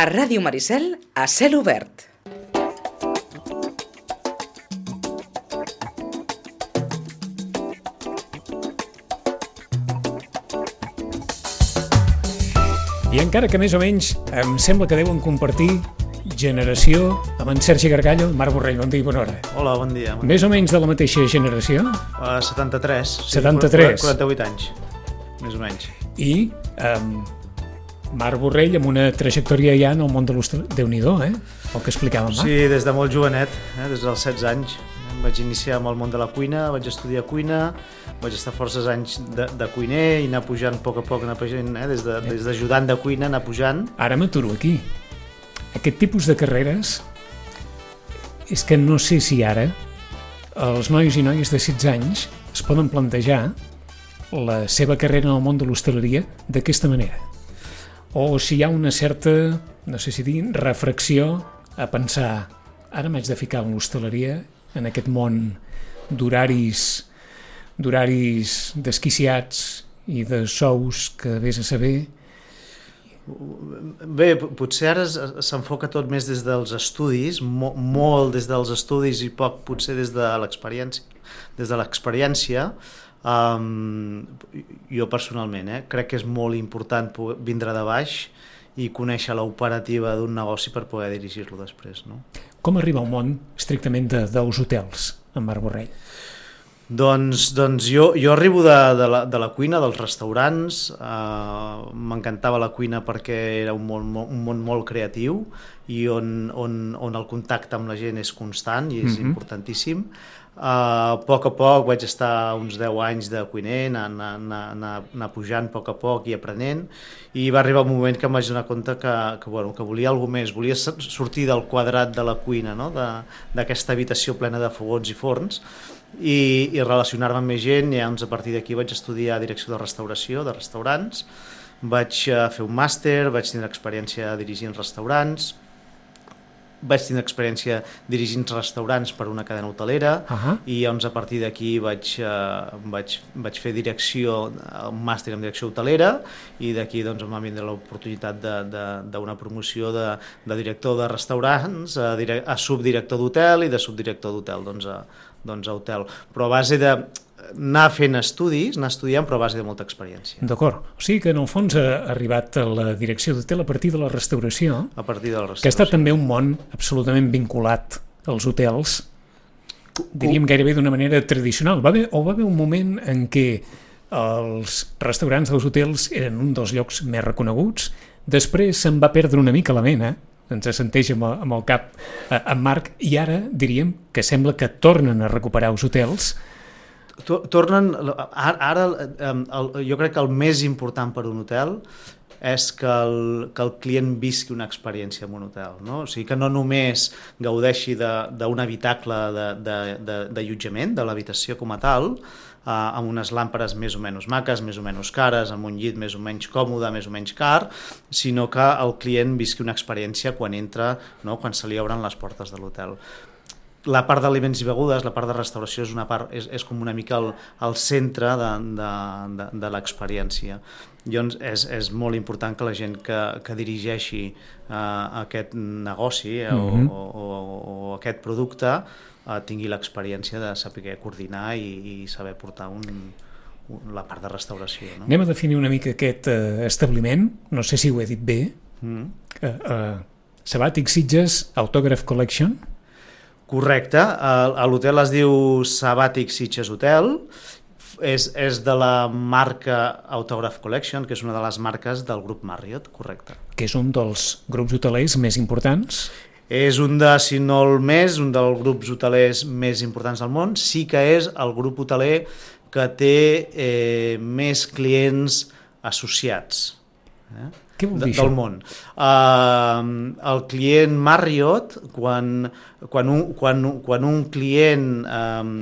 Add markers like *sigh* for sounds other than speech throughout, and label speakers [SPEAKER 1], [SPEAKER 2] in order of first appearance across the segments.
[SPEAKER 1] A Ràdio Maricel, a cel obert.
[SPEAKER 2] I encara que més o menys em sembla que deuen compartir generació amb en Sergi Gargallo, Marc Borrell, bon dia i bona hora.
[SPEAKER 3] Hola, bon dia.
[SPEAKER 2] Més o menys de la mateixa generació
[SPEAKER 3] Uh, 73.
[SPEAKER 2] 73.
[SPEAKER 3] 48 anys, més o menys.
[SPEAKER 2] i um, Marc Borrell amb una trajectòria ja en el món de l'hostal... déu nhi eh? El que explicàvem, va?
[SPEAKER 3] Sí, des de molt jovenet, eh, des dels 16 anys. Em vaig iniciar amb el món de la cuina, vaig estudiar cuina, vaig estar forces anys de, de cuiner i anar pujant a poc a poc, anar pujant, eh, des de- des d'ajudant de, cuina, anar pujant.
[SPEAKER 2] Ara m'aturo aquí. Aquest tipus de carreres és que no sé si ara els nois i noies de 16 anys es poden plantejar la seva carrera en el món de l'hostaleria d'aquesta manera. O si hi ha una certa, no sé si dir, refracció a pensar ara m'haig de ficar en l'hostaleria, en aquest món d'horaris d'horaris desquiciats i de sous que vés a saber
[SPEAKER 3] Bé, potser ara s'enfoca tot més des dels estudis, mo, molt des dels estudis i poc potser des de l'experiència. Des de l'experiència, um, jo personalment eh, crec que és molt important vindre de baix i conèixer l'operativa d'un negoci per poder dirigir-lo després. No?
[SPEAKER 2] Com arriba al món estrictament de, dels hotels, en Marc Borrell?
[SPEAKER 3] Doncs, doncs jo, jo arribo de, de, la, de la cuina, dels restaurants, uh, m'encantava la cuina perquè era un món, un món molt creatiu i on, on, on el contacte amb la gent és constant i és mm -hmm. importantíssim. Uh, a poc a poc vaig estar uns 10 anys de cuiner, anar, anar, anar, anar, pujant a poc a poc i aprenent, i va arribar un moment que em vaig donar compte que, que, bueno, que volia alguna més, volia sortir del quadrat de la cuina, no? D'aquesta habitació plena de fogons i forns, i, i relacionar-me amb més gent, i llavors a partir d'aquí vaig estudiar direcció de restauració, de restaurants, vaig eh, fer un màster, vaig tindre experiència dirigint restaurants, vaig tindre experiència dirigint restaurants per una cadena hotelera
[SPEAKER 2] Ahà.
[SPEAKER 3] i llavors a partir d'aquí vaig, eh, vaig, vaig fer direcció, un màster en direcció hotelera i d'aquí doncs, em va vindre l'oportunitat d'una promoció de, de director de restaurants a, a subdirector d'hotel i de subdirector d'hotel doncs, a, doncs a hotel. Però a base de anar fent estudis, anar estudiant, però a base de molta experiència.
[SPEAKER 2] D'acord. O sigui que en el fons ha arribat a la direcció d'hotel a partir de la restauració,
[SPEAKER 3] A partir de la
[SPEAKER 2] que ha estat
[SPEAKER 3] restauració.
[SPEAKER 2] també un món absolutament vinculat als hotels, diríem gairebé d'una manera tradicional. Va haver, o va haver un moment en què els restaurants dels hotels eren un dels llocs més reconeguts, després se'n va perdre una mica la mena, ens assenteix amb, amb el cap eh, en Marc, i ara diríem que sembla que tornen a recuperar els hotels
[SPEAKER 3] Tornen, ara, em, el, jo crec que el més important per un hotel és que el, que el client visqui una experiència en un hotel, no? O sigui, que no només gaudeixi de- d'un habitacle de- de- de- d'allotjament, de, de l'habitació com a tal, eh, amb unes làmperes més o menys maques, més o menys cares, amb un llit més o menys còmode, més o menys car, sinó que el client visqui una experiència quan entra, no? quan se li obren les portes de l'hotel la part d'aliments i begudes, la part de restauració és, una part, és, és com una mica el, el centre de, de, de, de l'experiència. Llavors és, és molt important que la gent que, que dirigeixi uh, aquest negoci eh, o, o, o, o aquest producte uh, tingui l'experiència de saber coordinar i, i saber portar un, un, la part de restauració. No?
[SPEAKER 2] Anem a definir una mica aquest eh, establiment, no sé si ho he dit bé,
[SPEAKER 3] Mm.
[SPEAKER 2] eh, eh, Sabàtic Sitges Autograph Collection,
[SPEAKER 3] Correcte, a, l'hotel es diu Sabàtic Sitges Hotel, és, és de la marca Autograph Collection, que és una de les marques del grup Marriott, correcte.
[SPEAKER 2] que és un dels grups hotelers més importants.
[SPEAKER 3] És un de, si no el més, un dels grups hotelers més importants del món. Sí que és el grup hoteler que té eh, més clients associats. Eh?
[SPEAKER 2] Què vol dir
[SPEAKER 3] del món. Uh, el client Marriott, quan, quan, un, quan, quan un client um,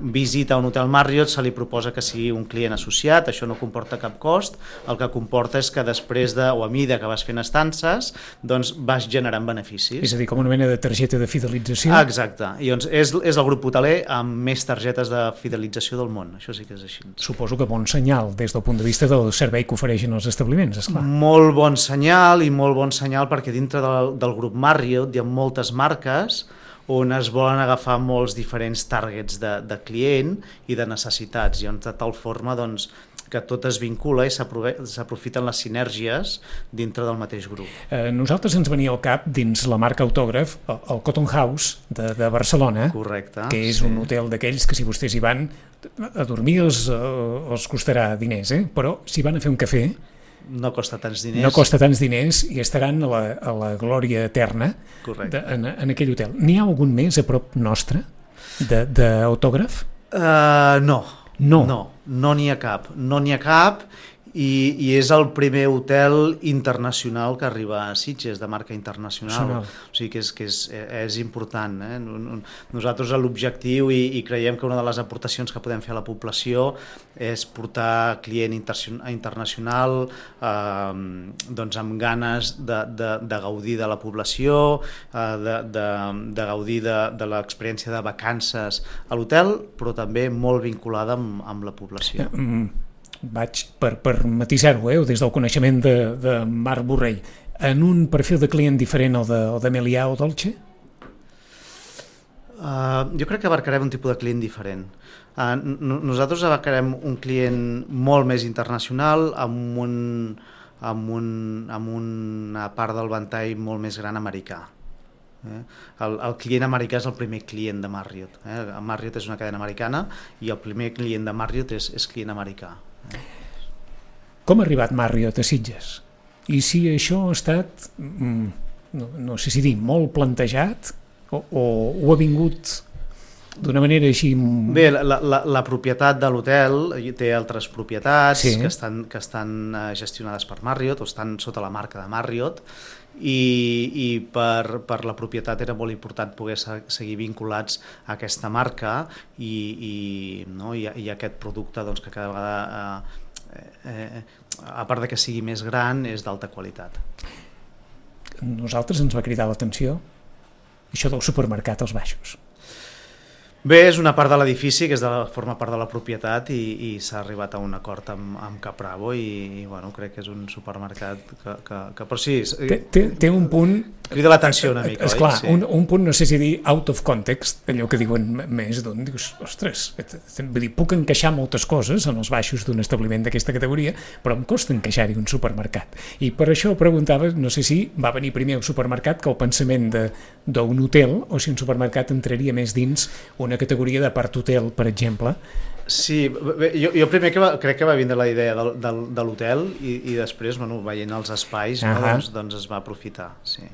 [SPEAKER 3] visita un hotel Marriott se li proposa que sigui un client associat, això no comporta cap cost, el que comporta és que després de, o a mida que vas fent estances, doncs vas generant beneficis.
[SPEAKER 2] És a dir, com una mena de targeta de fidelització.
[SPEAKER 3] Ah, exacte. I doncs és, és el grup hoteler amb més targetes de fidelització del món, això sí que és així.
[SPEAKER 2] Suposo que bon senyal des del punt de vista del servei que ofereixen els establiments, esclar.
[SPEAKER 3] Molt bon senyal i molt bon senyal perquè dintre del, del grup Marriott hi ha moltes marques on es volen agafar molts diferents targets de, de client i de necessitats, i on de tal forma doncs, que tot es vincula i s'aprofiten les sinergies dintre del mateix grup.
[SPEAKER 2] Eh, nosaltres ens venia al cap, dins la marca autògraf, el, Cotton House de, de Barcelona,
[SPEAKER 3] Correcte,
[SPEAKER 2] que és
[SPEAKER 3] sí.
[SPEAKER 2] un hotel d'aquells que si vostès hi van, a dormir els, eh, els costarà diners, eh? però si van a fer un cafè,
[SPEAKER 3] no costa tants diners.
[SPEAKER 2] no costa tants diners i estaran a la, a la glòria eterna
[SPEAKER 3] Correcte.
[SPEAKER 2] de, en, en aquell hotel. N'hi ha algun més a prop nostre d'autògraf?
[SPEAKER 3] Uh, no.
[SPEAKER 2] No.
[SPEAKER 3] No, no n'hi ha cap. No n'hi ha cap i, i és el primer hotel internacional que arriba a Sitges, de marca internacional.
[SPEAKER 2] Nacional.
[SPEAKER 3] O sigui que és, que és, és important. Eh? Nosaltres l'objectiu i, i creiem que una de les aportacions que podem fer a la població és portar client internacional eh, doncs amb ganes de, de, de gaudir de la població, eh, de, de, de gaudir de, de l'experiència de vacances a l'hotel, però també molt vinculada amb, amb la població.
[SPEAKER 2] Mm, vaig per, per matisar-ho, eh, des del coneixement de, de Marc Borrell, en un perfil de client diferent al de, Melià o Dolce?
[SPEAKER 3] Uh, jo crec que abarcarem un tipus de client diferent. Uh, nosaltres abarcarem un client molt més internacional, amb, un, amb, un, amb una part del ventall molt més gran americà. Eh? El, el client americà és el primer client de Marriott. Eh? Marriott és una cadena americana i el primer client de Marriott és, és client americà.
[SPEAKER 2] Com ha arribat Marriott a Sitges? I si això ha estat, mm, no, no sé si dir, molt plantejat o, o, o ha vingut d'una manera així...
[SPEAKER 3] Bé, la, la, la propietat de l'hotel té altres propietats
[SPEAKER 2] sí.
[SPEAKER 3] que estan, que estan eh, gestionades per Marriott o estan sota la marca de Marriott i, i per, per la propietat era molt important poder seguir vinculats a aquesta marca i, i, no, i, i aquest producte doncs, que cada vegada eh, eh, a part de que sigui més gran és d'alta qualitat.
[SPEAKER 2] Nosaltres ens va cridar l'atenció això del supermercat als baixos
[SPEAKER 3] Bé, és una part de l'edifici que és de la, forma part de la propietat i, i s'ha arribat a un acord amb, amb Capravo i, i bueno, crec que és un supermercat que, que, que però sí...
[SPEAKER 2] Té, té, té un punt...
[SPEAKER 3] Crida l'atenció una mica,
[SPEAKER 2] Esclar,
[SPEAKER 3] oi?
[SPEAKER 2] Sí. Un, un punt, no sé si dir out of context, allò que diuen més d'un, dius, ostres, vull dir, puc encaixar moltes coses en els baixos d'un establiment d'aquesta categoria, però em costa encaixar-hi un supermercat. I per això preguntava, no sé si va venir primer el supermercat que el pensament d'un hotel, o si un supermercat entraria més dins una categoria de part hotel, per exemple,
[SPEAKER 3] Sí, bé, jo, jo primer que va, crec que va vindre la idea del, del, de l'hotel i, i després, bueno, veient els espais, uh -huh. no, doncs, doncs es va aprofitar, sí,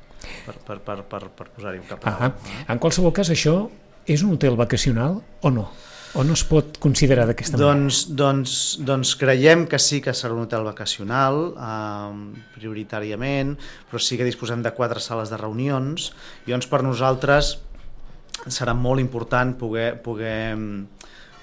[SPEAKER 3] per, per, per, per, per posar-hi un cap.
[SPEAKER 2] -huh. En qualsevol cas, això és un hotel vacacional o no? O no es pot considerar d'aquesta
[SPEAKER 3] doncs, manera? Doncs, doncs creiem que sí que serà un hotel vacacional, eh, prioritàriament, però sí que disposem de quatre sales de reunions, i doncs per nosaltres serà molt important poder, poder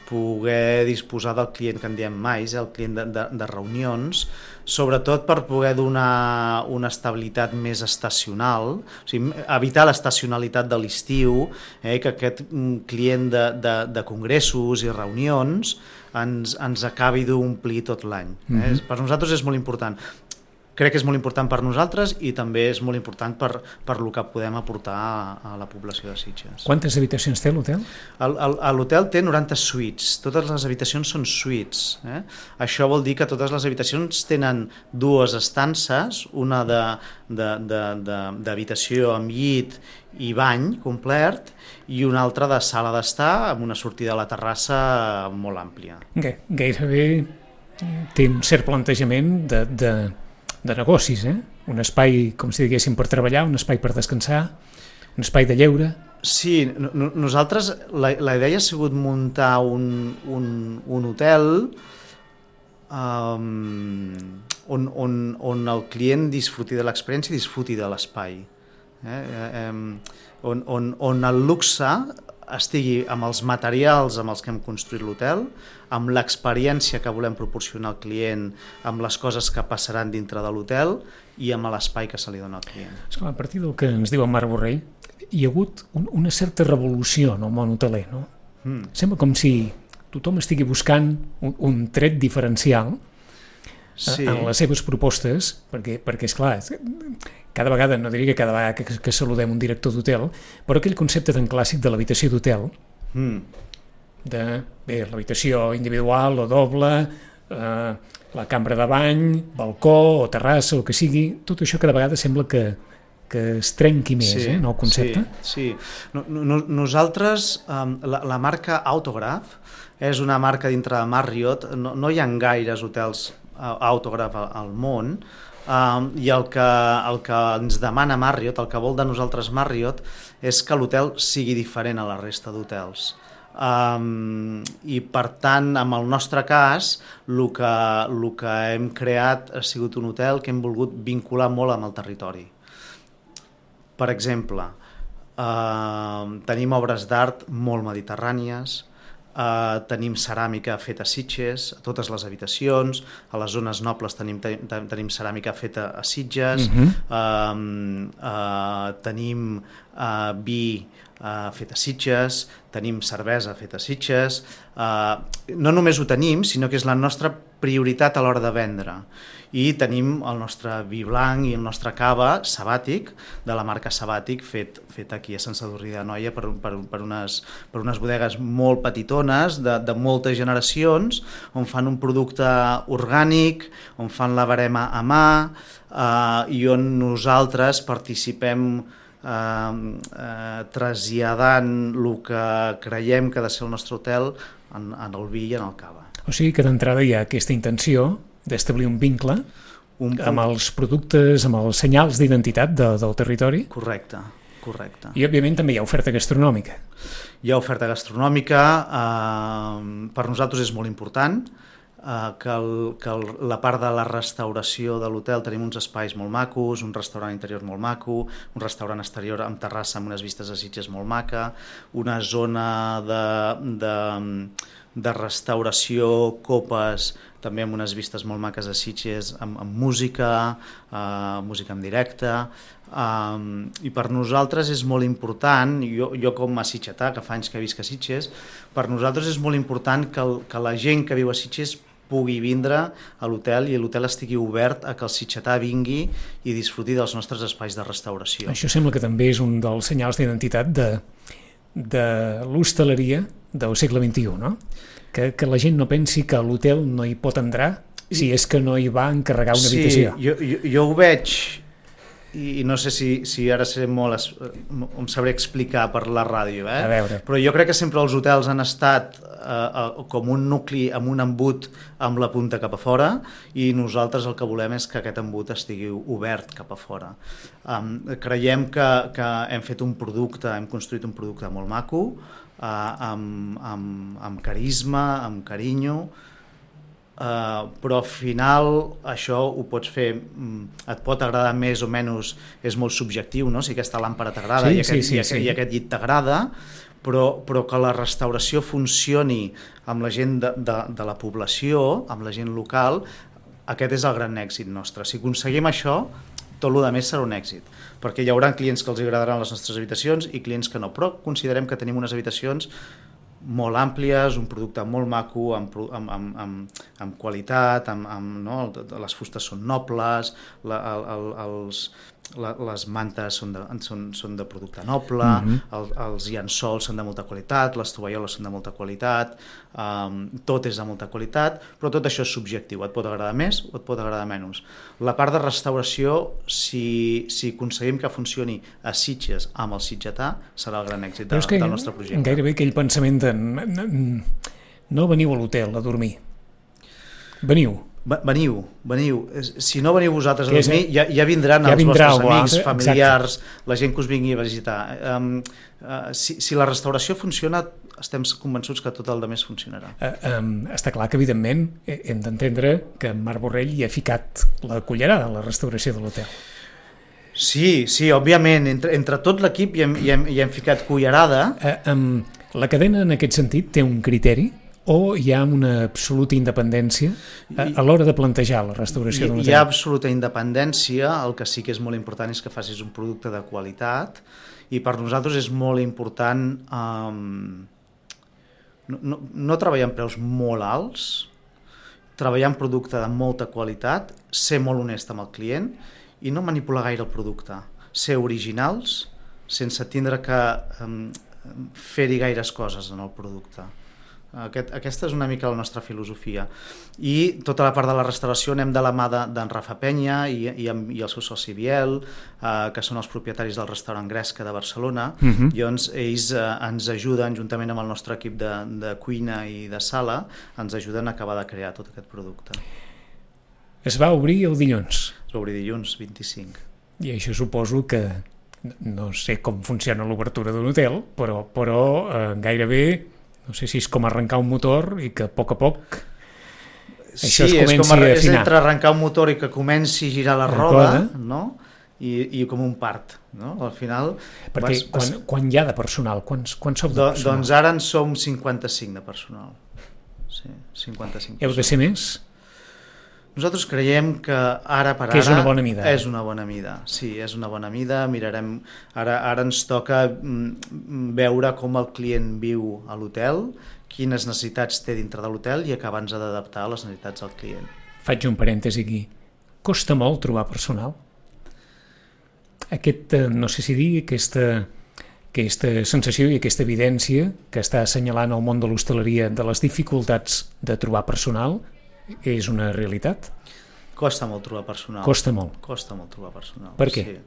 [SPEAKER 3] poder disposar del client que en diem mais, el client de, de, de reunions, sobretot per poder donar una estabilitat més estacional, o sigui, evitar l'estacionalitat de l'estiu, eh, que aquest client de, de, de congressos i reunions ens, ens acabi d'omplir tot l'any. Eh? Mm -hmm. Per nosaltres és molt important crec que és molt important per nosaltres i també és molt important per, per el que podem aportar a, a la població de Sitges.
[SPEAKER 2] Quantes habitacions té l'hotel?
[SPEAKER 3] L'hotel té 90 suites, totes les habitacions són suites. Eh? Això vol dir que totes les habitacions tenen dues estances, una d'habitació amb llit i bany complet i una altra de sala d'estar amb una sortida a la terrassa molt àmplia.
[SPEAKER 2] Gairebé té un cert plantejament de, de de negocis, eh? un espai, com si diguéssim, per treballar, un espai per descansar, un espai de lleure.
[SPEAKER 3] Sí, no, nosaltres, la, la idea ha sigut muntar un, un, un hotel um, on, on, on el client disfruti de l'experiència i disfruti de l'espai. Eh? Eh, on, on, on el luxe estigui amb els materials amb els que hem construït l'hotel, amb l'experiència que volem proporcionar al client, amb les coses que passaran dintre de l'hotel i amb l'espai que se li dona al client.
[SPEAKER 2] Esclar, a partir del que ens diu en Marc Borrell, hi ha hagut un, una certa revolució en el món hoteler, no?
[SPEAKER 3] Mm.
[SPEAKER 2] Sembla com si tothom estigui buscant un, un tret diferencial
[SPEAKER 3] Sí.
[SPEAKER 2] en les seves propostes, perquè, perquè és clar, cada vegada, no diria que cada vegada que, que saludem un director d'hotel, però aquell concepte tan clàssic de l'habitació d'hotel,
[SPEAKER 3] Mm.
[SPEAKER 2] de bé, l'habitació individual o doble, eh, la cambra de bany, balcó o terrassa o que sigui, tot això cada vegada sembla que, que es trenqui més, eh, no, el concepte?
[SPEAKER 3] Sí, sí. No, no, nosaltres, um, la, la marca Autograph és una marca dintre de Marriott, no, no hi ha gaires hotels uh, Autograph al, món, um, i el que, el que ens demana Marriott, el que vol de nosaltres Marriott, és que l'hotel sigui diferent a la resta d'hotels. Um, i per tant, en el nostre cas, el que, el que hem creat ha sigut un hotel que hem volgut vincular molt amb el territori. Per exemple, eh, tenim obres d'art molt mediterrànies, eh, tenim ceràmica feta a Sitges, a totes les habitacions, a les zones nobles tenim, tenim, tenim ceràmica feta a Sitges,
[SPEAKER 2] Mhm.
[SPEAKER 3] eh, eh, tenim eh, vi eh, fet a Sitges, tenim cervesa feta a Sitges, eh, no només ho tenim, sinó que és la nostra prioritat a l'hora de vendre i tenim el nostre vi blanc i el nostre cava sabàtic de la marca Sabàtic fet, fet aquí a Sant Sadurrí de Noia per, per, per, unes, per unes bodegues molt petitones de, de moltes generacions on fan un producte orgànic, on fan la barema a mà eh, i on nosaltres participem eh, eh, traslladant el que creiem que ha de ser el nostre hotel en, en el vi i en el cava.
[SPEAKER 2] O sigui que d'entrada hi ha aquesta intenció d'establir un vincle
[SPEAKER 3] Un,
[SPEAKER 2] amb els productes, amb els senyals d'identitat de, del territori
[SPEAKER 3] Correcte, correcte.
[SPEAKER 2] i òbviament també hi ha oferta gastronòmica.
[SPEAKER 3] Hi ha oferta gastronòmica, eh, per nosaltres és molt important, eh, que, el, que el, la part de la restauració de l'hotel tenim uns espais molt macos, un restaurant interior molt maco, un restaurant exterior amb terrassa amb unes vistes a Sitges molt maca, una zona de, de, de restauració, copes, també amb unes vistes molt maques a Sitges, amb, amb música, eh, música en directe, Um, I per nosaltres és molt important, jo, jo com a sitgetà, que fa anys que visc a Sitges, per nosaltres és molt important que, el, que la gent que viu a Sitges pugui vindre a l'hotel i l'hotel estigui obert a que el sitgetà vingui i disfruti dels nostres espais de restauració.
[SPEAKER 2] Això sembla que també és un dels senyals d'identitat de, de l'hostaleria del segle XXI, no? Que, que la gent no pensi que l'hotel no hi pot entrar si és que no hi va encarregar una
[SPEAKER 3] sí,
[SPEAKER 2] habitació.
[SPEAKER 3] jo, jo, jo ho veig i, no sé si, si ara sé molt, es- em sabré explicar per la ràdio, eh?
[SPEAKER 2] A veure.
[SPEAKER 3] però jo crec que sempre els hotels han estat eh, eh, com un nucli amb un embut amb la punta cap a fora i nosaltres el que volem és que aquest embut estigui obert cap a fora. Um, creiem que, que hem fet un producte, hem construït un producte molt maco, uh, amb, amb, amb carisma, amb carinyo, Uh, però al final això ho pots fer, mm, et pot agradar més o menys, és molt subjectiu, no? si aquesta làmpara t'agrada
[SPEAKER 2] Sí,
[SPEAKER 3] i, aquest,
[SPEAKER 2] sí, sí,
[SPEAKER 3] i, aquest,
[SPEAKER 2] sí.
[SPEAKER 3] i aquest llit t'agrada, però, però que la restauració funcioni amb la gent de, de, de la població, amb la gent local, aquest és el gran èxit nostre. Si aconseguim això, tot el més serà un èxit, perquè hi haurà clients que els agradaran les nostres habitacions i clients que no, però considerem que tenim unes habitacions molt àmplies, un producte molt maco, amb, amb, amb, amb, amb qualitat, amb, amb, no? les fustes són nobles, la, el, el, els, la, les mantes són de, són, són de producte noble, mm. -hmm. el, els llençols són de molta qualitat, les tovalloles són de molta qualitat, um, tot és de molta qualitat, però tot això és subjectiu, et pot agradar més o et pot agradar menys. La part de restauració, si, si aconseguim que funcioni a Sitges amb el sitgetà, serà el gran èxit de,
[SPEAKER 2] que
[SPEAKER 3] del nostre projecte.
[SPEAKER 2] gairebé aquell pensament de no veniu a l'hotel a dormir. Veniu.
[SPEAKER 3] Ve- Veniu, veniu. Si no veniu vosaltres a
[SPEAKER 2] Que és-
[SPEAKER 3] dormir, ja, ja vindran
[SPEAKER 2] ja
[SPEAKER 3] els
[SPEAKER 2] vindrà
[SPEAKER 3] vostres amics,
[SPEAKER 2] altre,
[SPEAKER 3] familiars, la gent que us vingui a visitar. Um, uh, si, si la restauració funciona, estem convençuts que tot el de més funcionarà.
[SPEAKER 2] Eh, um, està clar que, evidentment, hem d'entendre que en Marc Borrell hi ha ficat la cullerada a la restauració de l'hotel.
[SPEAKER 3] Sí, sí, òbviament, entre, entre tot l'equip hi, hem, hi, hem, hi hem ficat cullerada.
[SPEAKER 2] Eh, um, La cadena, en aquest sentit, té un criteri o hi ha una absoluta independència a, a l'hora de plantejar la restauració
[SPEAKER 3] Hi,
[SPEAKER 2] d'un
[SPEAKER 3] hi
[SPEAKER 2] hotel?
[SPEAKER 3] ha absoluta independència, el que sí que és molt important és que facis un producte de qualitat i per nosaltres és molt important um, no, no, no treballar amb preus molt alts, treballar en producte de molta qualitat, ser molt honest amb el client i no manipular gaire el producte, ser originals sense tindre que um, fer-hi gaires coses en el producte. Aquest, aquesta és una mica la nostra filosofia. I tota la part de la restauració anem de la mà d'en de, Rafa Penya i, i, amb, i el seu soci Biel, eh, que són els propietaris del restaurant Gresca de Barcelona, uh
[SPEAKER 2] Mhm.
[SPEAKER 3] -huh. i doncs ells eh, ens ajuden, juntament amb el nostre equip de, de cuina i de sala, ens ajuden a acabar de crear tot aquest producte.
[SPEAKER 2] Es va obrir el dilluns
[SPEAKER 3] Es va obrir dilluns 25.
[SPEAKER 2] i això suposo que no sé com funciona l'obertura d'un hotel, però, però eh, gairebé no sé si és com arrencar un motor i que a poc a poc Això es
[SPEAKER 3] sí, és,
[SPEAKER 2] comenci
[SPEAKER 3] com a,
[SPEAKER 2] a
[SPEAKER 3] és
[SPEAKER 2] afinar.
[SPEAKER 3] entre arrencar un motor i que comenci a girar la roda,
[SPEAKER 2] roda.
[SPEAKER 3] no? I, i com un part. No? Al final...
[SPEAKER 2] perquè
[SPEAKER 3] vas- vas-
[SPEAKER 2] quan, quan hi ha de personal quants, quants sou de
[SPEAKER 3] Do,
[SPEAKER 2] personal?
[SPEAKER 3] doncs ara en som 55 de personal. Sí, 55
[SPEAKER 2] heu de ser més?
[SPEAKER 3] Nosaltres creiem que ara per
[SPEAKER 2] Que és
[SPEAKER 3] ara...
[SPEAKER 2] una bona mida.
[SPEAKER 3] És una bona mida, sí, és una bona mida. Mirarem... Ara, ara ens toca mm, veure com el client viu a l'hotel, quines necessitats té dintre de l'hotel i acabar ens d'adaptar a les necessitats del client.
[SPEAKER 2] Faig un parèntesi aquí. Costa molt trobar personal? Aquest, eh, no sé si dir, aquesta, aquesta sensació i aquesta evidència que està assenyalant el món de l'hostaleria de les dificultats de trobar personal és una realitat?
[SPEAKER 3] Costa molt trobar personal.
[SPEAKER 2] Costa molt.
[SPEAKER 3] Costa molt trobar personal.
[SPEAKER 2] Per què?
[SPEAKER 3] Sí.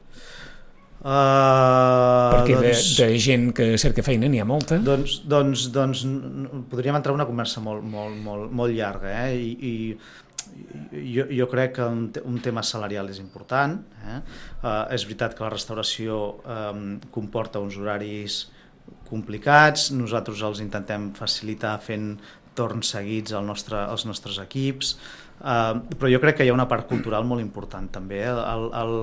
[SPEAKER 3] Uh,
[SPEAKER 2] Perquè de,
[SPEAKER 3] doncs,
[SPEAKER 2] de gent que cerca feina n'hi ha molta.
[SPEAKER 3] doncs, doncs, doncs podríem entrar en una conversa molt, molt, molt, molt llarga eh? I, i jo, jo crec que un, te- un tema salarial és important eh? Uh, és veritat que la restauració um, comporta uns horaris complicats, nosaltres els intentem facilitar fent torns seguits al nostre, als nostres equips, uh, però jo crec que hi ha una part cultural molt important també, eh? el, el,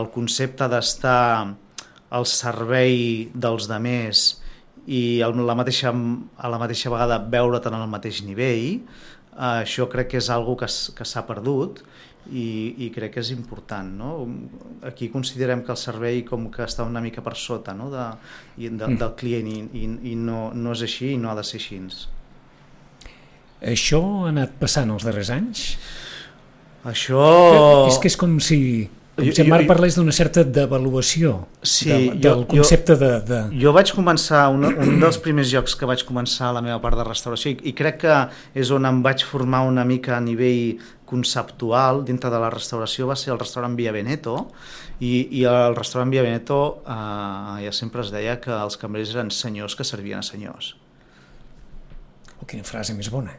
[SPEAKER 3] el concepte d'estar al servei dels demés i el, la mateixa, a la mateixa vegada veure't en el mateix nivell, uh, això crec que és algo que, que s'ha perdut i, i crec que és important. No? Aquí considerem que el servei com que està una mica per sota no? de, i de, del client i, i, i no, no és així i no ha de ser així.
[SPEAKER 2] Això ha anat passant els darrers anys?
[SPEAKER 3] Això...
[SPEAKER 2] És que és com si, com
[SPEAKER 3] Jo-
[SPEAKER 2] si en Marc
[SPEAKER 3] jo-
[SPEAKER 2] parlés d'una certa devaluació
[SPEAKER 3] Sí,
[SPEAKER 2] de,
[SPEAKER 3] jo-
[SPEAKER 2] del
[SPEAKER 3] jo-
[SPEAKER 2] concepte de, de...
[SPEAKER 3] Jo vaig començar, un, un dels primers llocs que vaig començar la meva part de restauració i, i crec que és on em vaig formar una mica a nivell conceptual dintre de la restauració va ser el restaurant Via Veneto i, i el restaurant Via Veneto eh, ja sempre es deia que els cambrers eren senyors que servien a senyors.
[SPEAKER 2] Oh, quina frase més bona.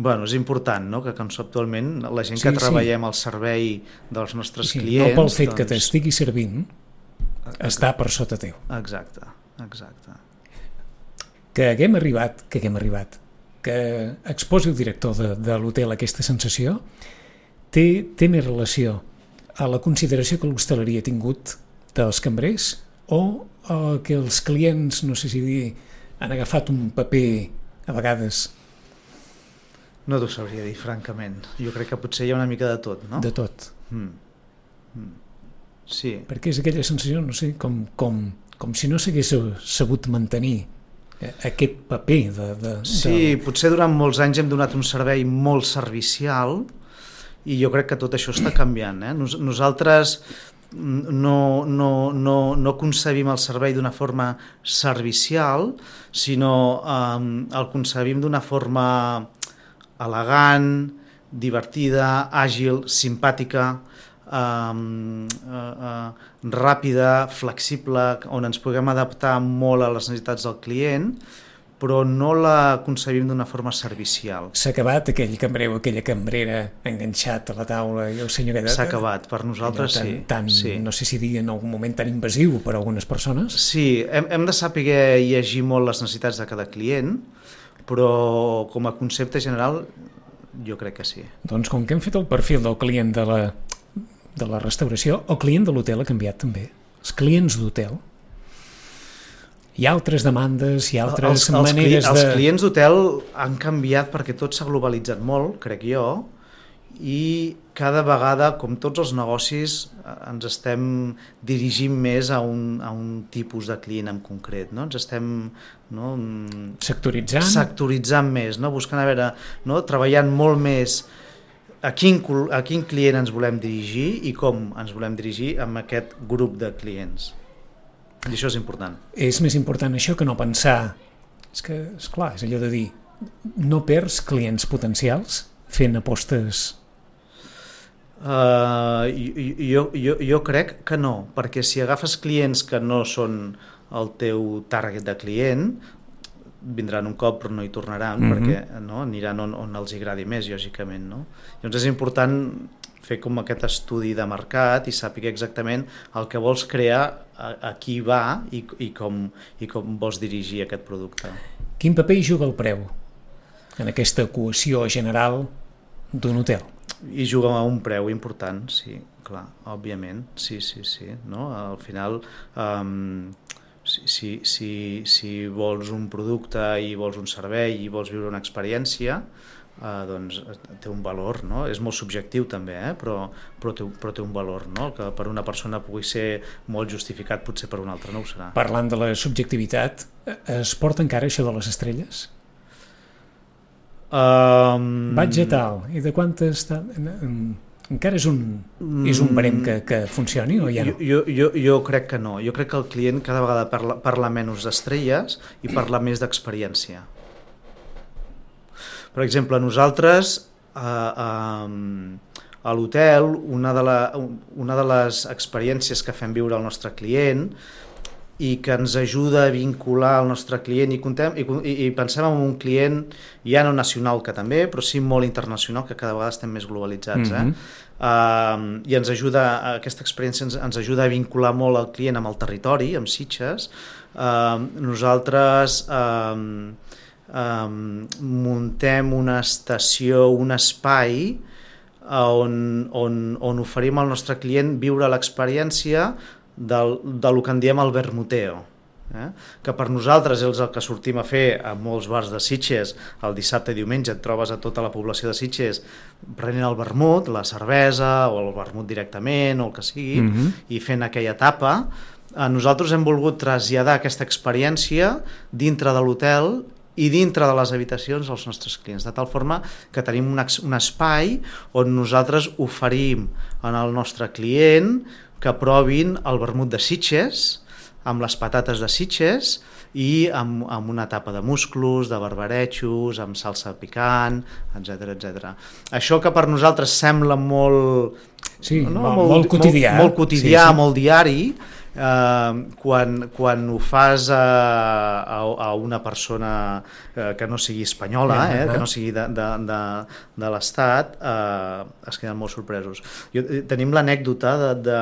[SPEAKER 3] Bueno, és important, no?, que conceptualment la gent
[SPEAKER 2] Sí,
[SPEAKER 3] que
[SPEAKER 2] sí.
[SPEAKER 3] treballem al servei dels nostres
[SPEAKER 2] Sí,
[SPEAKER 3] clients...
[SPEAKER 2] no pel fet que
[SPEAKER 3] doncs-
[SPEAKER 2] t'estigui servint, està per sota teu.
[SPEAKER 3] Exacte, exacte.
[SPEAKER 2] Que haguem arribat, que haguem arribat, que exposi el director de, de l'hotel aquesta sensació, té, té més relació a la consideració que l'hostaleria ha tingut dels cambrers o que els clients, no sé si dir, han agafat un paper a vegades
[SPEAKER 3] No t'ho sabria dir, francament. Jo crec que potser hi ha una mica de tot, no?
[SPEAKER 2] de tot.
[SPEAKER 3] Mm. Mm. Sí,
[SPEAKER 2] Perquè és aquella sensació, no sé, com, com, com si no s'hagués sabut mantenir eh, aquest paper de... de,
[SPEAKER 3] sí, potser durant molts anys hem donat un servei molt servicial i jo crec que tot això està canviant. Eh? Nos nosaltres no, no, no, no concebim el servei d'una forma servicial, sinó eh, el concebim d'una forma elegant, divertida, àgil, simpàtica, um, uh, uh, ràpida, flexible, on ens puguem adaptar molt a les necessitats del client, però no la concebim d'una forma servicial.
[SPEAKER 2] S'ha acabat aquell cambrer o aquella cambrera enganxat a la taula i el senyor que...
[SPEAKER 3] S'ha acabat, per nosaltres
[SPEAKER 2] tan,
[SPEAKER 3] sí.
[SPEAKER 2] Tan,
[SPEAKER 3] sí.
[SPEAKER 2] No sé si dir en algun moment tan invasiu per a algunes persones.
[SPEAKER 3] Sí, hem, hem de saber llegir molt les necessitats de cada client, però com a concepte general jo crec que sí.
[SPEAKER 2] Doncs com que hem fet el perfil del client de la, de la restauració, el client de l'hotel ha canviat també. Els clients d'hotel. Hi ha altres demandes, hi ha altres
[SPEAKER 3] els, els,
[SPEAKER 2] maneres
[SPEAKER 3] els
[SPEAKER 2] de...
[SPEAKER 3] clients d'hotel han canviat perquè tot s'ha globalitzat molt, crec jo, i cada vegada, com tots els negocis, eh, ens estem dirigint més a un, a un tipus de client en concret. No? Ens estem no, mm,
[SPEAKER 2] Sectoritzant?
[SPEAKER 3] sectoritzant més, no? buscant a veure, no? treballant molt més a quin, a quin client ens volem dirigir i com ens volem dirigir amb aquest grup de clients. I això és important.
[SPEAKER 2] És més important això que no pensar... És que, és clar, és allò de dir no perds clients potencials fent apostes...
[SPEAKER 3] Uh, jo, jo, jo crec que no, perquè si agafes clients que no són el teu target de client, vindran un cop però no hi tornaran, mm -hmm. perquè no, aniran on, on els agradi més, lògicament. No? Llavors és important fer com aquest estudi de mercat i saber exactament el que vols crear, a, a qui va i, i, com, i com vols dirigir aquest producte.
[SPEAKER 2] Quin paper hi juga el preu en aquesta equació general d'un hotel?
[SPEAKER 3] I juga a un preu important, sí, clar, òbviament, sí, sí, sí, no? Al final, um, si, si, si, si vols un producte i vols un servei i vols viure una experiència, uh, doncs té un valor, no? És molt subjectiu també, eh? però, però, té, però té un valor, no? Que per una persona pugui ser molt justificat, potser per una altra no ho serà.
[SPEAKER 2] Parlant de la subjectivitat, eh, es porta encara això de les estrelles?
[SPEAKER 3] Um,
[SPEAKER 2] Vaig a tal, i de quantes... En- Encara és un, és un barem que, que funcioni o ja no?
[SPEAKER 3] Jo, jo, jo crec que no. Jo crec que el client cada vegada parla, parla menys d'estrelles i parla més d'experiència. Per exemple, nosaltres eh, eh, a l'hotel, una, de la, una de les experiències que fem viure al nostre client i que ens ajuda a vincular el nostre client i, contem, i, i, pensem en un client ja no nacional que també, però sí molt internacional, que cada vegada estem més globalitzats.
[SPEAKER 2] Mhm.
[SPEAKER 3] eh? Uh, I ens ajuda, aquesta experiència ens, ens ajuda a vincular molt el client amb el territori, amb Sitges. Uh, nosaltres um, um, muntem una estació, un espai on, on, on oferim al nostre client viure l'experiència del, del que en diem el vermuteo. Eh? que per nosaltres és el que sortim a fer a molts bars de Sitges el dissabte i diumenge et trobes a tota la població de Sitges prenent el vermut, la cervesa o el vermut directament o el que sigui
[SPEAKER 2] Mhm.
[SPEAKER 3] i fent aquella etapa eh, nosaltres hem volgut traslladar aquesta experiència dintre de l'hotel i dintre de les habitacions als nostres clients, de tal forma que tenim un, un espai on nosaltres oferim en el nostre client que provin el vermut de Sitges, amb les patates de Sitges i amb, amb una tapa de musclos, de barbarejos, amb salsa picant, etc etc. Això que per nosaltres sembla molt...
[SPEAKER 2] Sí, molt- molt quotidià.
[SPEAKER 3] Molt, molt quotidià,
[SPEAKER 2] Sí, sí.
[SPEAKER 3] molt diari, eh, quan, quan ho fas a, a, a una persona eh, que no sigui espanyola, eh, que no sigui de, de, de, de l'Estat, eh, es queden molt sorpresos. Jo, eh, tenim l'anècdota de, de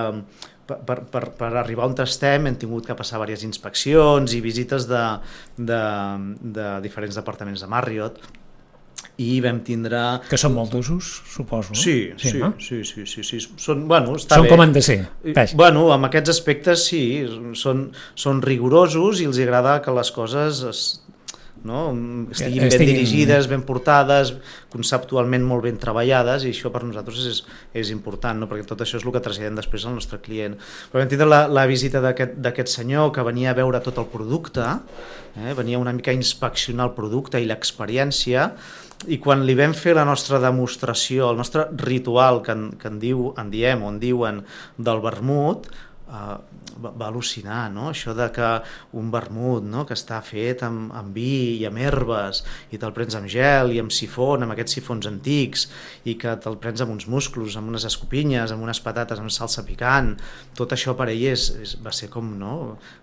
[SPEAKER 3] per, per, per arribar on estem hem tingut que passar diverses inspeccions i visites de, de, de diferents departaments de Marriott i vam tindre...
[SPEAKER 2] Que són molt d'usos, suposo.
[SPEAKER 3] Sí, sí, sí,
[SPEAKER 2] no?
[SPEAKER 3] sí, sí, sí, sí. Són, bueno, està
[SPEAKER 2] Són
[SPEAKER 3] bé.
[SPEAKER 2] com han de ser. Vaja.
[SPEAKER 3] Bueno, amb aquests aspectes sí, són, són rigorosos i els agrada que les coses es, no? estiguin ben
[SPEAKER 2] Estiguin-
[SPEAKER 3] dirigides, ben portades, conceptualment molt ben treballades i això per nosaltres és, és important, no? perquè tot això és el que traslladem després al nostre client. Però vam tindre la, la visita d'aquest senyor que venia a veure tot el producte, eh? venia una mica a inspeccionar el producte i l'experiència i quan li vam fer la nostra demostració, el nostre ritual que en, que en, diu, en diem o en diuen del vermut, uh, va, va al·lucinar, no? Això de que un vermut no? que està fet amb, amb vi i amb herbes i te'l prens amb gel i amb sifon, amb aquests sifons antics i que te'l prens amb uns musclos, amb unes escopinyes, amb unes patates, amb salsa picant, tot això per ell és, és, va ser com, no?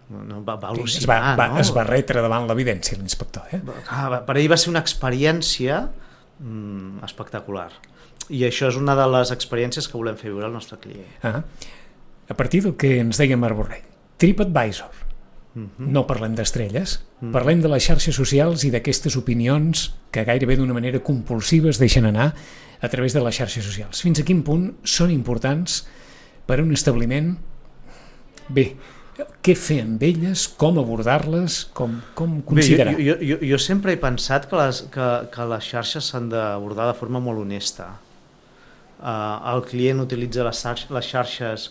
[SPEAKER 3] no va, va
[SPEAKER 2] es,
[SPEAKER 3] al·lucinar,
[SPEAKER 2] va, va,
[SPEAKER 3] no?
[SPEAKER 2] es va retre davant l'evidència, l'inspector. Eh?
[SPEAKER 3] Va- per ell va ser una experiència mm, espectacular. I això és una de les experiències que volem fer viure al nostre client.
[SPEAKER 2] Ah. A partir del que ens deia Marc Borrell, TripAdvisor. No parlem d'estrelles, parlem de les xarxes socials i d'aquestes opinions que gairebé d'una manera compulsiva es deixen anar a través de les xarxes socials. Fins a quin punt són importants per a un establiment, bé, què fer amb elles, com abordar-les, com, com considerar?
[SPEAKER 3] Bé, jo, jo, jo sempre he pensat que les, que, que les xarxes s'han d'abordar de forma molt honesta. Uh, el client utilitza les, xarxes, les xarxes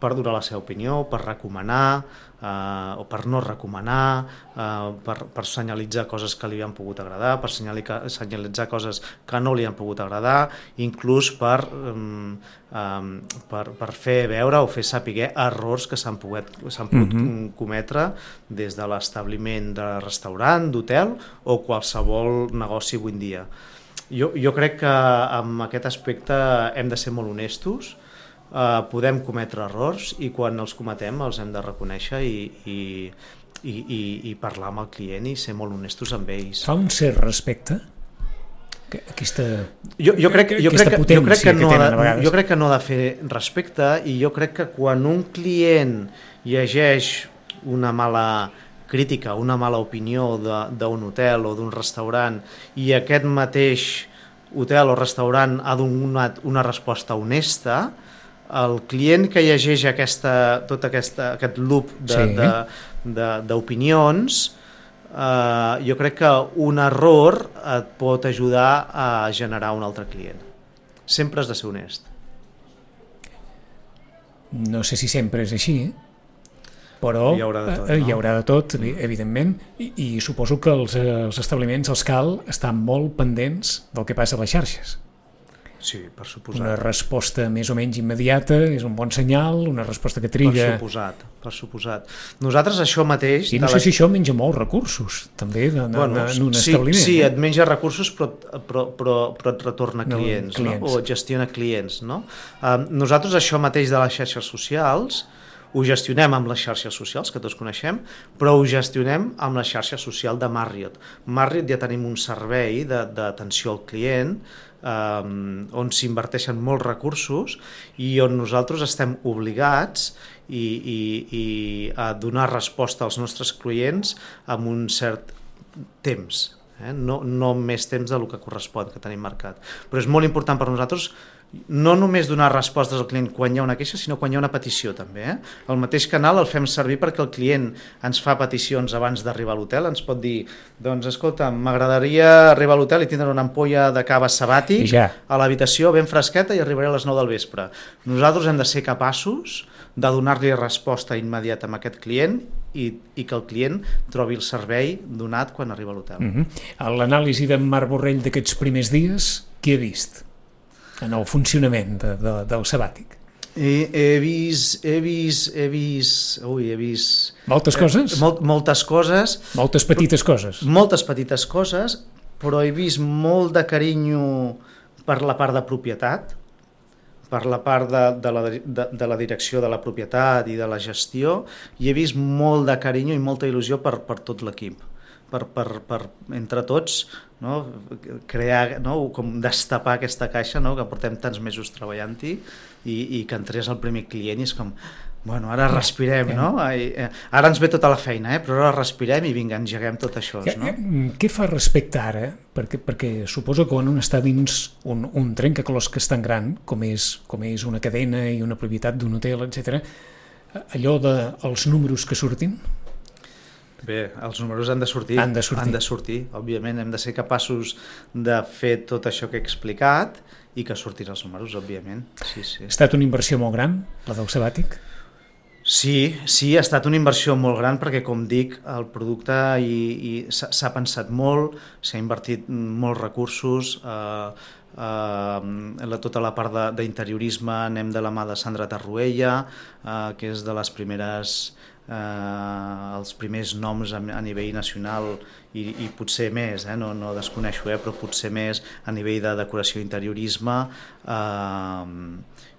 [SPEAKER 3] per donar la seva opinió, per recomanar uh, o per no recomanar, uh, per, per senyalitzar coses que li han pogut agradar, per senyalitzar coses que no li han pogut agradar, inclús per, um, per, per fer veure o fer saber errors que s'han pogut, pogut uh -huh. cometre des de l'establiment de restaurant, d'hotel o qualsevol negoci avui en dia. Jo, jo crec que amb aquest aspecte hem de ser molt honestos, eh, podem cometre errors i quan els cometem els hem de reconèixer i, i, i, i, i parlar amb el client i ser molt honestos amb ells.
[SPEAKER 2] Fa un cert respecte? aquesta,
[SPEAKER 3] jo, jo crec, jo crec, que, jo crec que, no que de, jo crec que no ha de fer respecte i jo crec que quan un client llegeix una mala crítica, una mala opinió d'un hotel o d'un restaurant i aquest mateix hotel o restaurant ha donat una resposta honesta, el client que llegeix aquesta, tot aquesta, aquest loop d'opinions sí. eh, jo crec que un error et pot ajudar a generar un altre client. Sempre has de ser honest.
[SPEAKER 2] No sé si sempre és així, però
[SPEAKER 3] hi haurà de tot,
[SPEAKER 2] eh, no? hi haurà de tot evidentment, i, i suposo que els, els establiments els cal estar molt pendents del que passa a les xarxes.
[SPEAKER 3] Sí, per suposat.
[SPEAKER 2] Una resposta més o menys immediata és un bon senyal, una resposta que triga...
[SPEAKER 3] Per suposat, per suposat. Nosaltres això mateix...
[SPEAKER 2] I no sé la... si això menja molts recursos, també, en, bueno, en un
[SPEAKER 3] sí,
[SPEAKER 2] establiment.
[SPEAKER 3] Sí, eh? et menja recursos, però, però, però, però et retorna clients, no, clients. No? o gestiona clients. No? Um, nosaltres això mateix de les xarxes socials ho gestionem amb les xarxes socials, que tots coneixem, però ho gestionem amb la xarxa social de Marriott. Marriott ja tenim un servei d'atenció al client eh, on s'inverteixen molts recursos i on nosaltres estem obligats i, i, i a donar resposta als nostres clients amb un cert temps, eh? no, no més temps del que correspon que tenim marcat. Però és molt important per nosaltres no només donar respostes al client quan hi ha una queixa, sinó quan hi ha una petició també. Eh? El mateix canal el fem servir perquè el client ens fa peticions abans d'arribar a l'hotel, ens pot dir, doncs escolta, m'agradaria arribar a l'hotel i tindre una ampolla de cava sabàtic
[SPEAKER 2] ja.
[SPEAKER 3] a l'habitació ben fresqueta i arribaré a les 9 del vespre. Nosaltres hem de ser capaços de donar-li resposta immediata a aquest client i, i que el client trobi el servei donat quan arriba a l'hotel.
[SPEAKER 2] Uh mhm. -huh. L'anàlisi d'en Marc Borrell d'aquests primers dies, qui ha vist? En el funcionament de, de, del sabàtic?
[SPEAKER 3] He, he vist, he vist, he vist, ui, he vist...
[SPEAKER 2] Moltes coses?
[SPEAKER 3] Eh, mol, moltes coses.
[SPEAKER 2] Moltes petites coses.
[SPEAKER 3] Moltes petites coses, però he vist molt de carinyo per la part de propietat, per la part de, de, la, de, de la direcció de la propietat i de la gestió, i he vist molt de carinyo i molta il·lusió per, per tot l'equip per, per, per entre tots no? crear, no? com destapar aquesta caixa no? que portem tants mesos treballant-hi i, i que entrés el primer client i és com, bueno, ara respirem, no? Eh, ara ens ve tota la feina, eh? però ara respirem i vinga, engeguem tot això. No?
[SPEAKER 2] Mm, què fa respecte ara? Perquè, perquè suposo que quan un està dins un, un trencaclòs tan gran, com és, com és una cadena i una propietat d'un hotel, etc, allò de els números que surtin,
[SPEAKER 3] Bé, els números han de sortir.
[SPEAKER 2] Han de sortir.
[SPEAKER 3] Han de sortir, òbviament. Hem de ser capaços de fer tot això que he explicat i que surtin els números, òbviament. Sí, sí.
[SPEAKER 2] Ha estat una inversió molt gran, la del sabàtic?
[SPEAKER 3] Sí, sí, ha estat una inversió molt gran perquè, com dic, el producte s'ha pensat molt, s'ha invertit molts recursos, eh, eh, la, tota la part d'interiorisme anem de la mà de Sandra Tarruella, eh, que és de les primeres eh, els primers noms a, a nivell nacional i, i potser més, eh, no, no desconeixo, eh, però potser més a nivell de decoració i interiorisme eh,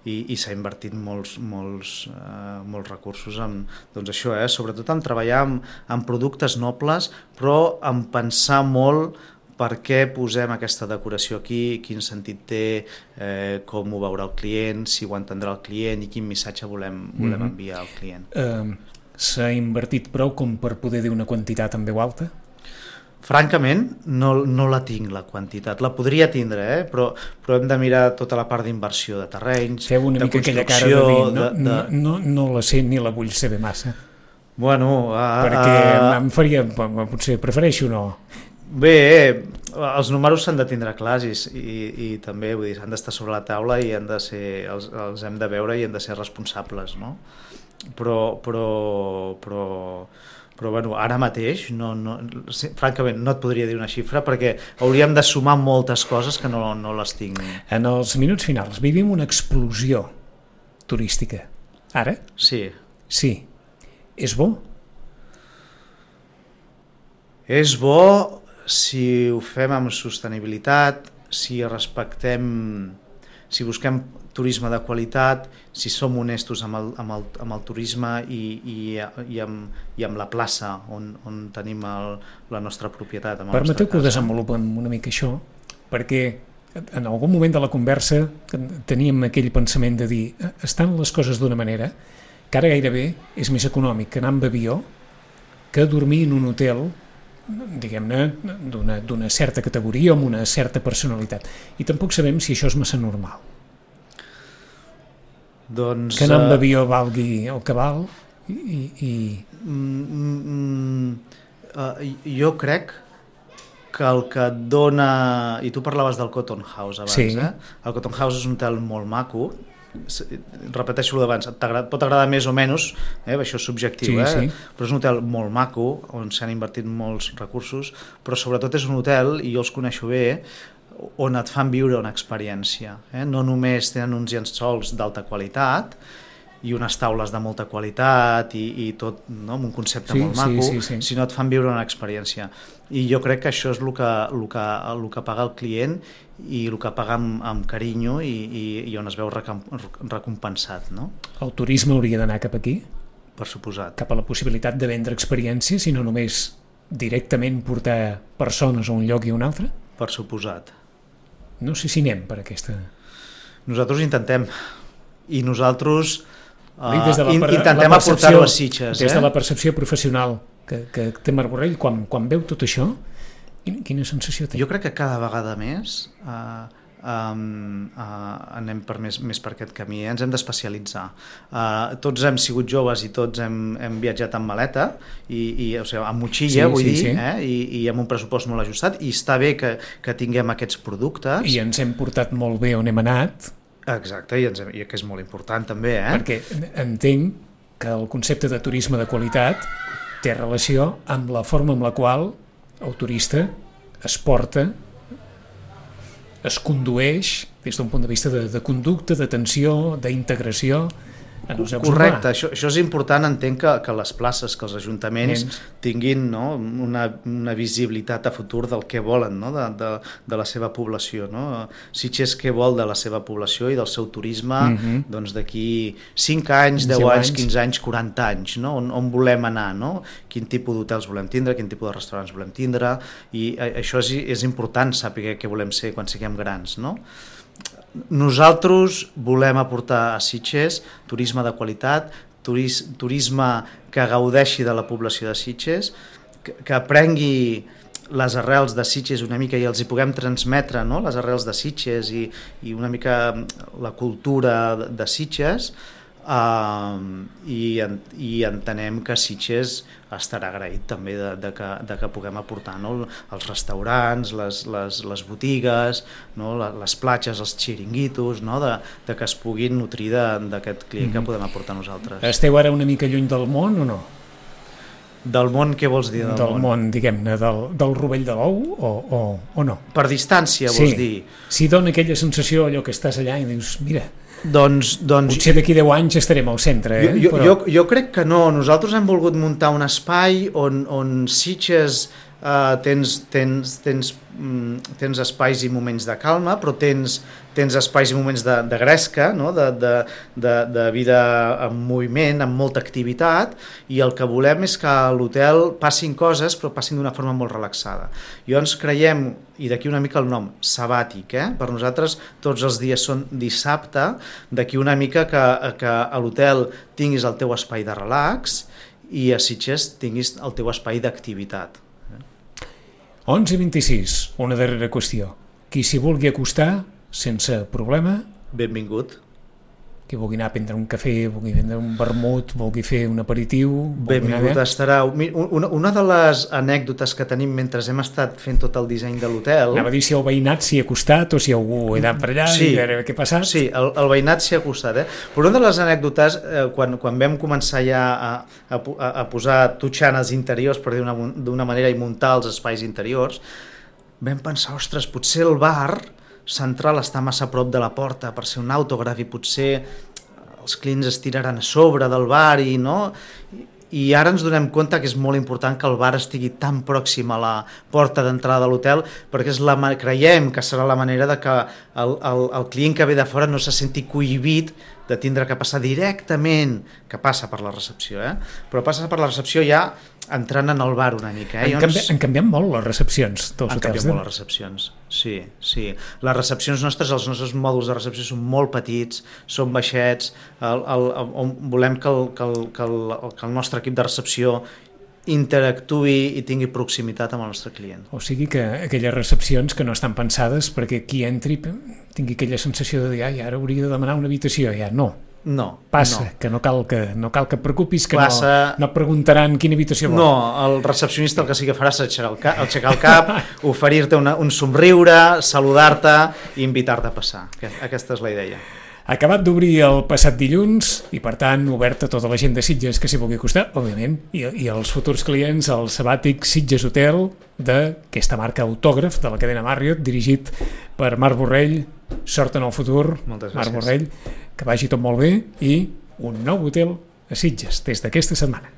[SPEAKER 3] i, i s'ha invertit molts, molts, eh, molts recursos en doncs això, eh, sobretot en treballar amb, amb productes nobles però en pensar molt per què posem aquesta decoració aquí, quin sentit té, eh, com ho veurà el client, si ho entendrà el client i quin missatge volem, volem mm -hmm. enviar al client.
[SPEAKER 2] Uh, S'ha invertit prou com per poder dir una quantitat en veu alta?
[SPEAKER 3] Francament, no, no la tinc, la quantitat. La podria tindre, eh? però, però hem de mirar tota la part d'inversió de terrenys,
[SPEAKER 2] Feu una
[SPEAKER 3] de
[SPEAKER 2] mica aquella cara de dir, no, no, no, no la sé ni la vull saber massa,
[SPEAKER 3] Bueno, a,
[SPEAKER 2] perquè
[SPEAKER 3] a,
[SPEAKER 2] em faria, potser prefereixo no.
[SPEAKER 3] Bé, els números s'han de tindre clars i, i, i també vull dir, han d'estar sobre la taula i han de ser, els, els hem de veure i han de ser responsables, no? Però, però, però, però bueno, ara mateix, no, no, sí, francament, no et podria dir una xifra perquè hauríem de sumar moltes coses que no, no les tinc.
[SPEAKER 2] En els minuts finals vivim una explosió turística. Ara?
[SPEAKER 3] Sí.
[SPEAKER 2] Sí. És bo?
[SPEAKER 3] És bo si ho fem amb sostenibilitat, si respectem, si busquem turisme de qualitat, si som honestos amb el, amb el, amb el turisme i, i, i, amb, i amb la plaça on, on tenim el, la nostra propietat. Amb
[SPEAKER 2] Permeteu que ho desenvolupem una mica això, perquè en algun moment de la conversa teníem aquell pensament de dir estan les coses d'una manera que ara gairebé és més econòmic anar amb avió que dormir en un hotel diguem-ne, d'una certa categoria o amb una certa personalitat. I tampoc sabem si això és massa normal.
[SPEAKER 3] Doncs,
[SPEAKER 2] que anar amb
[SPEAKER 3] eh,
[SPEAKER 2] avió valgui el que val i... i...
[SPEAKER 3] Mm, mm, uh, jo crec que el que et dona... I tu parlaves del Cotton House abans,
[SPEAKER 2] Sí.
[SPEAKER 3] eh? El Cotton House és un hotel molt maco, repeteixo el d'abans, t'agrada- pot agradar més o menys, eh? això és subjectiu,
[SPEAKER 2] Sí,
[SPEAKER 3] eh?
[SPEAKER 2] sí.
[SPEAKER 3] però és un hotel molt maco, on s'han invertit molts recursos, però sobretot és un hotel, i jo els coneixo bé, on et fan viure una experiència. Eh? No només tenen uns llençols d'alta qualitat, i unes taules de molta qualitat i, i tot no? amb un concepte
[SPEAKER 2] Sí,
[SPEAKER 3] molt
[SPEAKER 2] sí,
[SPEAKER 3] maco,
[SPEAKER 2] sí, sí.
[SPEAKER 3] sinó et fan viure una experiència. I jo crec que això és el que, el que, el que paga el client i el que paga amb, amb carinyo i, i, i on es veu recom, recompensat, no?
[SPEAKER 2] El turisme hauria d'anar cap aquí,
[SPEAKER 3] per suposat.
[SPEAKER 2] cap a la possibilitat de vendre experiències i no només directament portar persones a un lloc i a un altre?
[SPEAKER 3] Per suposat.
[SPEAKER 2] No sé si anem per aquesta...
[SPEAKER 3] Nosaltres intentem. I nosaltres uh,
[SPEAKER 2] Dic, des de la
[SPEAKER 3] in, intentem aportar-ho a Sitges.
[SPEAKER 2] Des
[SPEAKER 3] eh?
[SPEAKER 2] de la percepció professional que, que té Marc Borrell, quan, quan veu tot això, quina, quina sensació té?
[SPEAKER 3] Jo crec que cada vegada més uh, um, uh, anem per més, més per aquest camí, eh? ens hem d'especialitzar. Uh, tots hem sigut joves i tots hem, hem viatjat amb maleta, i, i, o sigui, amb motxilla,
[SPEAKER 2] Sí,
[SPEAKER 3] vull
[SPEAKER 2] sí,
[SPEAKER 3] dir,
[SPEAKER 2] sí.
[SPEAKER 3] Eh? I, i amb un pressupost molt ajustat, i està bé que, que tinguem aquests productes.
[SPEAKER 2] I ens hem portat molt bé on hem anat,
[SPEAKER 3] Exacte, i, ens, hem- i que és molt important també, eh?
[SPEAKER 2] perquè entenc que el concepte de turisme de qualitat té relació amb la forma amb la qual el turista es porta, es condueix des d'un punt de vista de, de conducta, d'atenció, d'integració
[SPEAKER 3] Correcte,
[SPEAKER 2] urbans.
[SPEAKER 3] això, això és important, entenc que, que les places, que els ajuntaments
[SPEAKER 2] Nens.
[SPEAKER 3] tinguin no, una, una visibilitat a futur del que volen no, de, de, de la seva població. No? Sitges què vol de la seva població i del seu turisme
[SPEAKER 2] Mhm.
[SPEAKER 3] doncs d'aquí 5 anys, 10
[SPEAKER 2] 10
[SPEAKER 3] anys,
[SPEAKER 2] anys.
[SPEAKER 3] 15 anys, 40 anys, no? on, on volem anar, no? quin tipus d'hotels volem tindre, quin tipus de restaurants volem tindre, i això és, és important saber què volem ser quan siguem grans. No? Nosaltres volem aportar a Sitges turisme de qualitat, turis, turisme que gaudeixi de la població de Sitges, que, que aprengui les arrels de Sitges una mica i els hi puguem transmetre no? les arrels de Sitges i, i una mica la cultura de, de Sitges uh, i, en, i entenem que Sitges estarà agraït també de, de, que, de que puguem aportar no? els restaurants, les, les, les botigues, no? Les platges, els xiringuitos, no? de, de que es puguin nutrir d'aquest client que podem aportar nosaltres.
[SPEAKER 2] Esteu ara una mica lluny del món o no?
[SPEAKER 3] Del món, què vols dir?
[SPEAKER 2] Del, món, diguem-ne, del, del rovell de l'ou o, o, o no?
[SPEAKER 3] Per distància, vols dir?
[SPEAKER 2] Si dona aquella sensació allò que estàs allà i dius, mira,
[SPEAKER 3] Doncs, doncs
[SPEAKER 2] potser d'aquí 10 anys estarem al centre, eh?
[SPEAKER 3] Jo, jo, jo, jo crec que no. Nosaltres hem volgut muntar un espai on, on Sitges uh, tens, tens, tens, mm, tens espais i moments de calma, però tens, tens espais i moments de, de gresca, no? de, de, de, de vida en moviment, amb molta activitat, i el que volem és que a l'hotel passin coses, però passin d'una forma molt relaxada. Llavors creiem, i d'aquí una mica el nom, sabàtic, eh? per nosaltres tots els dies són dissabte, d'aquí una mica que, que a l'hotel tinguis el teu espai de relax i a Sitges tinguis el teu espai d'activitat.
[SPEAKER 2] 11 i 26, una darrera qüestió. Qui s'hi vulgui acostar, sense problema,
[SPEAKER 3] Benvingut.
[SPEAKER 2] qui vulgui anar a prendre un cafè, vulgui prendre un vermut, vulgui fer un aperitiu... anar
[SPEAKER 3] Benvingut
[SPEAKER 2] bé.
[SPEAKER 3] estarà. Una, una de les anècdotes que tenim mentre hem estat fent tot el disseny de l'hotel...
[SPEAKER 2] Anava a dir si el veïnat s'hi ha acostat o si algú ha anat per allà
[SPEAKER 3] Sí.
[SPEAKER 2] i veure què ha passat.
[SPEAKER 3] Sí, el, el veïnat s'hi ha acostat, eh? Però una de les anècdotes, eh, quan, quan vam començar ja a, a, a, posar tutxanes interiors, per dir una- d'una manera, i muntar els espais interiors, vam pensar, ostres, potser el bar central està massa prop de la porta per ser un autògraf i potser els clients es tiraran a sobre del bar i no... I ara ens donem compte que és molt important que el bar estigui tan pròxim a la porta d'entrada de l'hotel perquè és la, creiem que serà la manera de que el, el, el client que ve de fora no se senti cohibit de tindre que passar directament, que passa per la recepció, eh? però passa per la recepció ja entrant en el bar una mica. Eh?
[SPEAKER 2] Han, canvi, han canviat molt les recepcions dels
[SPEAKER 3] Han canviat
[SPEAKER 2] de-
[SPEAKER 3] molt les recepcions, sí, sí. Les recepcions nostres, els nostres mòduls de recepció són molt petits, són baixets, el, el, el, volem que el, que, el, que, el, que el nostre equip de recepció interactuï i tingui proximitat amb el nostre client.
[SPEAKER 2] O sigui que aquelles recepcions que no estan pensades perquè qui entri tingui aquella sensació de dir ai, ara hauria de demanar una habitació. Ja no,
[SPEAKER 3] No,
[SPEAKER 2] passa,
[SPEAKER 3] no.
[SPEAKER 2] que no cal que, no cal que et preocupis, que
[SPEAKER 3] Passa-
[SPEAKER 2] no, no preguntaran quina habitació vol.
[SPEAKER 3] No, el recepcionista el que sí que farà és aixecar el, ca aixecar el cap, *laughs* oferir-te una- un somriure, saludar-te i invitar-te a passar. Aquest- Aquesta és la idea.
[SPEAKER 2] Acabat d'obrir el passat dilluns i, per tant, obert a tota la gent de Sitges que s'hi vulgui acostar, òbviament, i, i els futurs clients al sabàtic Sitges Hotel d'aquesta marca autògraf de la cadena Marriott, dirigit per Marc Borrell. Sort en el futur,
[SPEAKER 3] Moltes
[SPEAKER 2] Marc
[SPEAKER 3] gràcies.
[SPEAKER 2] Borrell, que vagi tot molt bé i un nou hotel a Sitges des d'aquesta setmana.